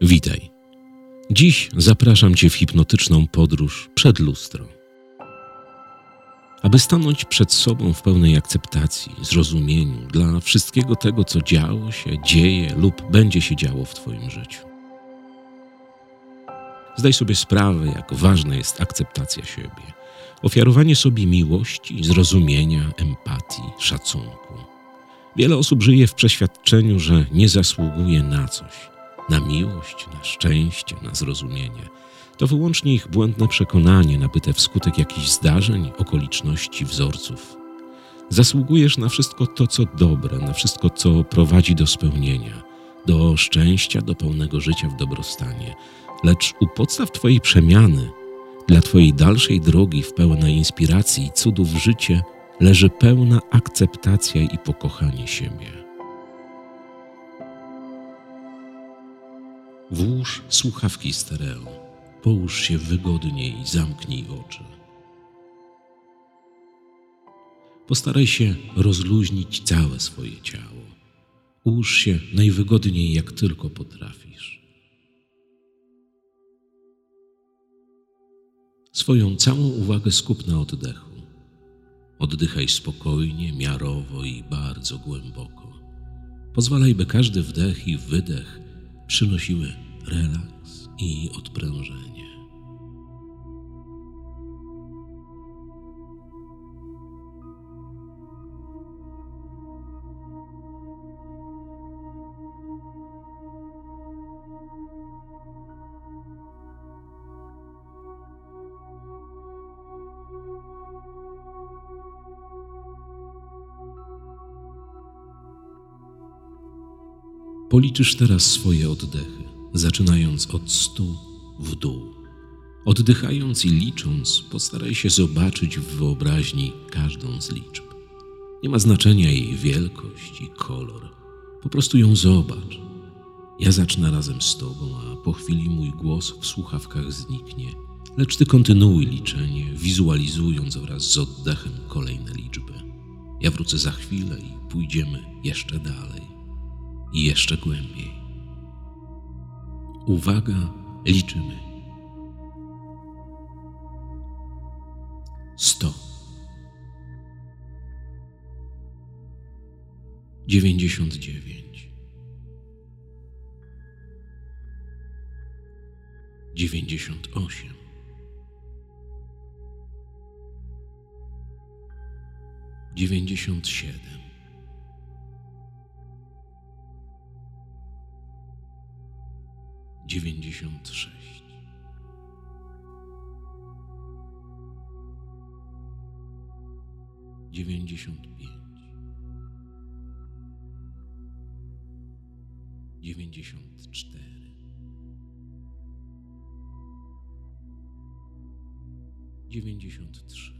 Witaj. Dziś zapraszam Cię w hipnotyczną podróż przed lustro. Aby stanąć przed sobą w pełnej akceptacji, zrozumieniu dla wszystkiego tego, co działo się, dzieje lub będzie się działo w Twoim życiu. Zdaj sobie sprawę, jak ważna jest akceptacja siebie, ofiarowanie sobie miłości, zrozumienia, empatii, szacunku. Wiele osób żyje w przeświadczeniu, że nie zasługuje na coś na miłość, na szczęście, na zrozumienie. To wyłącznie ich błędne przekonanie nabyte wskutek jakichś zdarzeń, okoliczności, wzorców. Zasługujesz na wszystko to, co dobre, na wszystko, co prowadzi do spełnienia, do szczęścia, do pełnego życia w dobrostanie. Lecz u podstaw Twojej przemiany, dla Twojej dalszej drogi w pełnej inspiracji i cudów życie, leży pełna akceptacja i pokochanie siebie. Włóż słuchawki stereo. Połóż się wygodnie i zamknij oczy. Postaraj się rozluźnić całe swoje ciało. Ułóż się najwygodniej, jak tylko potrafisz. Swoją całą uwagę skup na oddechu. Oddychaj spokojnie, miarowo i bardzo głęboko. Pozwalaj, by każdy wdech i wydech przynosiły relaks i odprężenie. Policzysz teraz swoje oddechy, zaczynając od stu w dół. Oddychając i licząc, postaraj się zobaczyć w wyobraźni każdą z liczb. Nie ma znaczenia jej wielkość i kolor. Po prostu ją zobacz. Ja zacznę razem z Tobą, a po chwili mój głos w słuchawkach zniknie, lecz Ty kontynuuj liczenie, wizualizując wraz z oddechem kolejne liczby. Ja wrócę za chwilę i pójdziemy jeszcze dalej i jeszcze głębiej. Uwaga, liczymy. Sto. Dziewięćdziesiąt dziewięć. Dziewięćdziesiąt osiem. Dziewięćdziesiąt siedem. dziewięćdziesiąt sześć. Dziewięćdziesiąt pięć. Dziewięćdziesiąt cztery. Dziewięćdziesiąt trzy.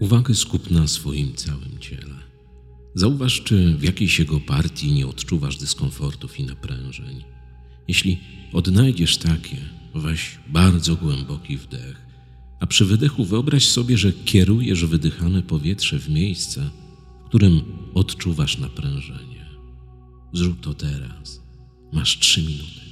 Uwagę skup na swoim całym ciele. Zauważ, czy w jakiejś jego partii nie odczuwasz dyskomfortów i naprężeń. Jeśli odnajdziesz takie, weź bardzo głęboki wdech, a przy wydechu wyobraź sobie, że kierujesz wydychane powietrze w miejsce, w którym odczuwasz naprężenie. Zrób to teraz. Masz trzy minuty.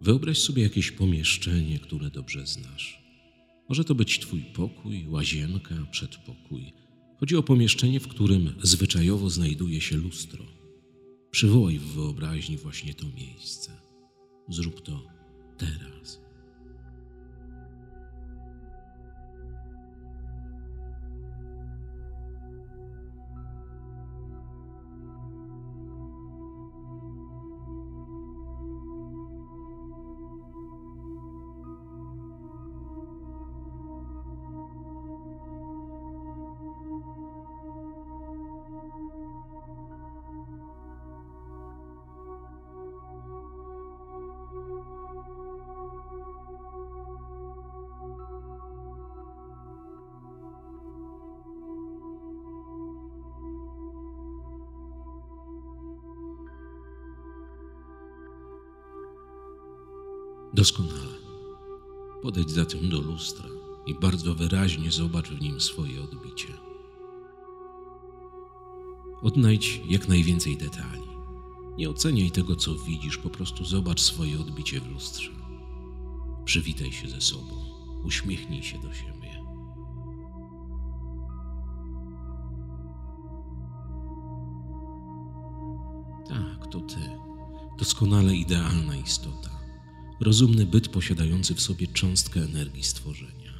Wyobraź sobie jakieś pomieszczenie, które dobrze znasz. Może to być Twój pokój, łazienka, przedpokój. Chodzi o pomieszczenie, w którym zwyczajowo znajduje się lustro. Przywołaj w wyobraźni właśnie to miejsce. Zrób to teraz. Doskonale. Podejdź zatem do lustra i bardzo wyraźnie zobacz w nim swoje odbicie. Odnajdź jak najwięcej detali. Nie oceniaj tego, co widzisz, po prostu zobacz swoje odbicie w lustrze. Przywitaj się ze sobą, uśmiechnij się do siebie. Tak, to ty. Doskonale idealna istota. Rozumny byt posiadający w sobie cząstkę energii stworzenia.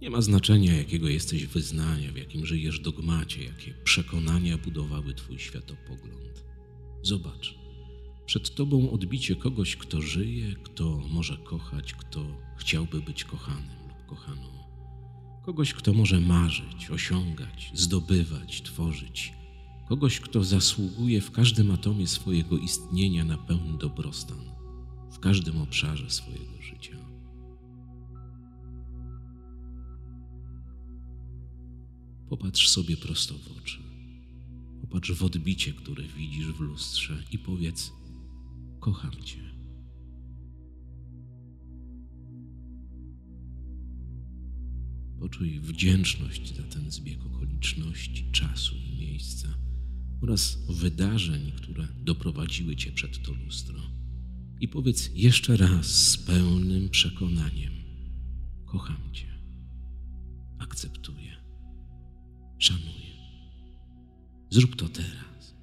Nie ma znaczenia, jakiego jesteś wyznania, w jakim żyjesz dogmacie, jakie przekonania budowały twój światopogląd. Zobacz, przed tobą odbicie kogoś, kto żyje, kto może kochać, kto chciałby być kochanym lub kochaną. Kogoś, kto może marzyć, osiągać, zdobywać, tworzyć. Kogoś, kto zasługuje w każdym atomie swojego istnienia na pełny dobrostan, w każdym obszarze swojego życia. Popatrz sobie prosto w oczy. Popatrz w odbicie, które widzisz w lustrze i powiedz: Kocham Cię. Poczuj wdzięczność za ten zbieg okoliczności, czasu i miejsca oraz wydarzeń, które doprowadziły Cię przed to lustro. I powiedz jeszcze raz z pełnym przekonaniem: Kocham Cię, akceptuję, szanuję. Zrób to teraz.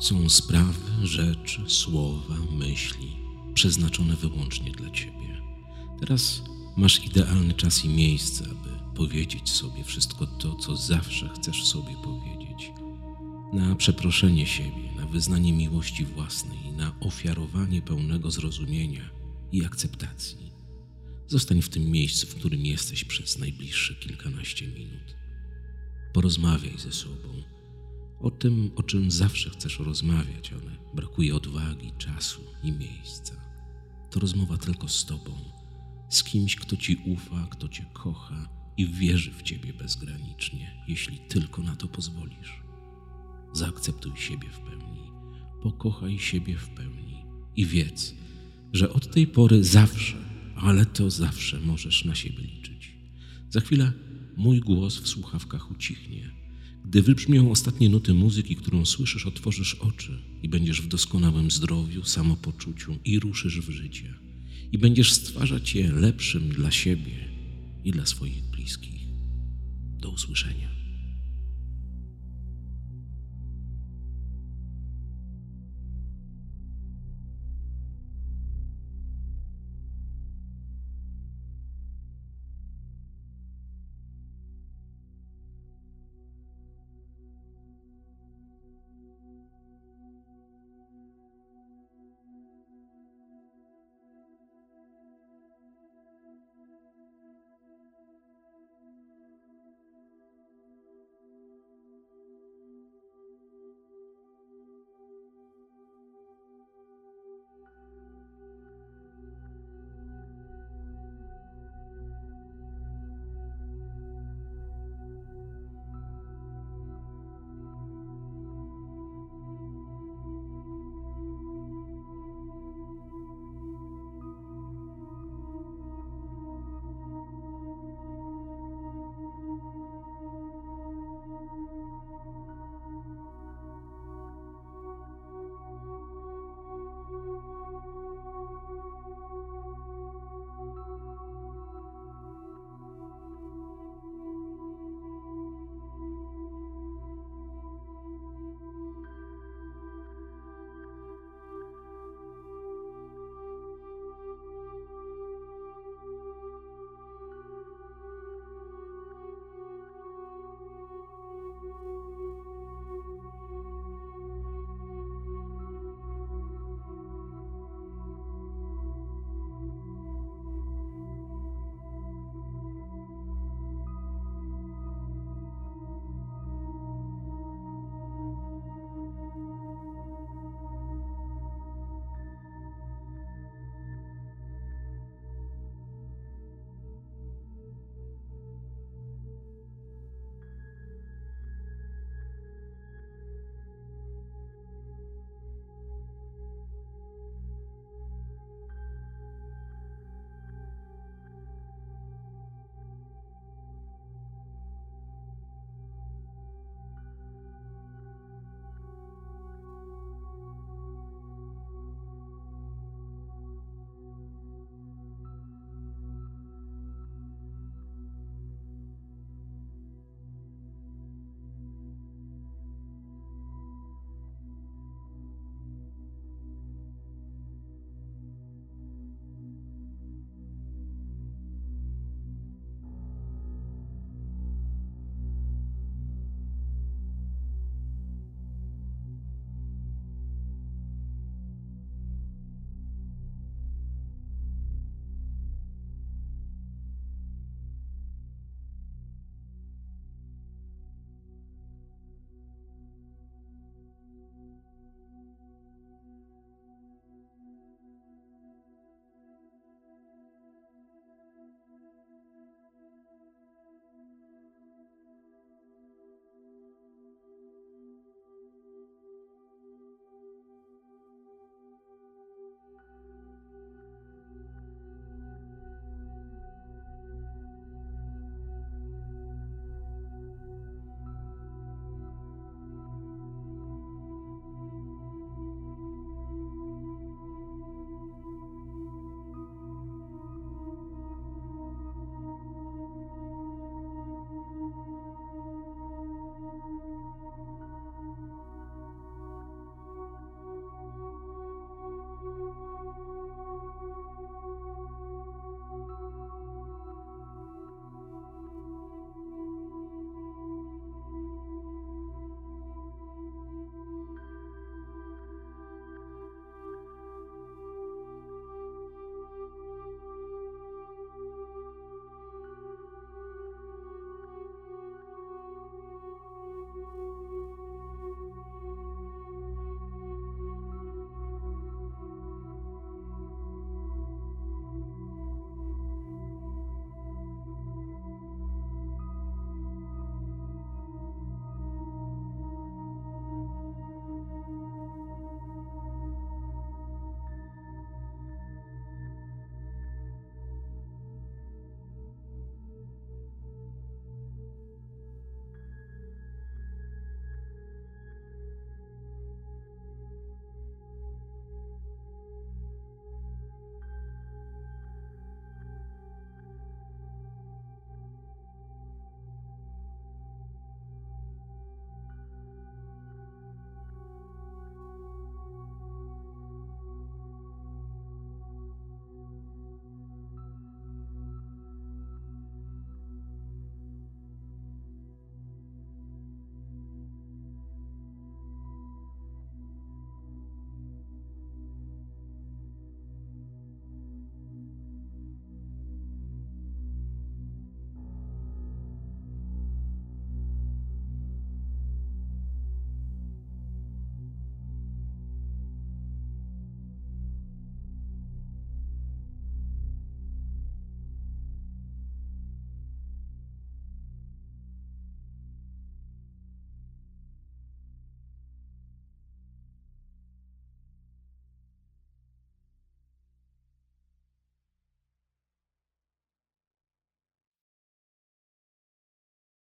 Są sprawy, rzeczy, słowa, myśli przeznaczone wyłącznie dla Ciebie. Teraz masz idealny czas i miejsce, aby powiedzieć sobie wszystko to, co zawsze chcesz sobie powiedzieć. Na przeproszenie siebie, na wyznanie miłości własnej, na ofiarowanie pełnego zrozumienia i akceptacji. Zostań w tym miejscu, w którym jesteś przez najbliższe kilkanaście minut. Porozmawiaj ze sobą o tym, o czym zawsze chcesz rozmawiać, ale brakuje odwagi, czasu i miejsca. To rozmowa tylko z Tobą, z kimś, kto Ci ufa, kto Cię kocha i wierzy w Ciebie bezgranicznie, jeśli tylko na to pozwolisz. Zaakceptuj siebie w pełni, pokochaj siebie w pełni i wiedz, że od tej pory zawsze, ale to zawsze możesz na siebie liczyć. Za chwilę mój głos w słuchawkach ucichnie gdy wybrzmią ostatnie nuty muzyki, którą słyszysz, otworzysz oczy i będziesz w doskonałym zdrowiu, samopoczuciu i ruszysz w życie. I będziesz stwarzać je lepszym dla siebie i dla swoich bliskich. Do usłyszenia.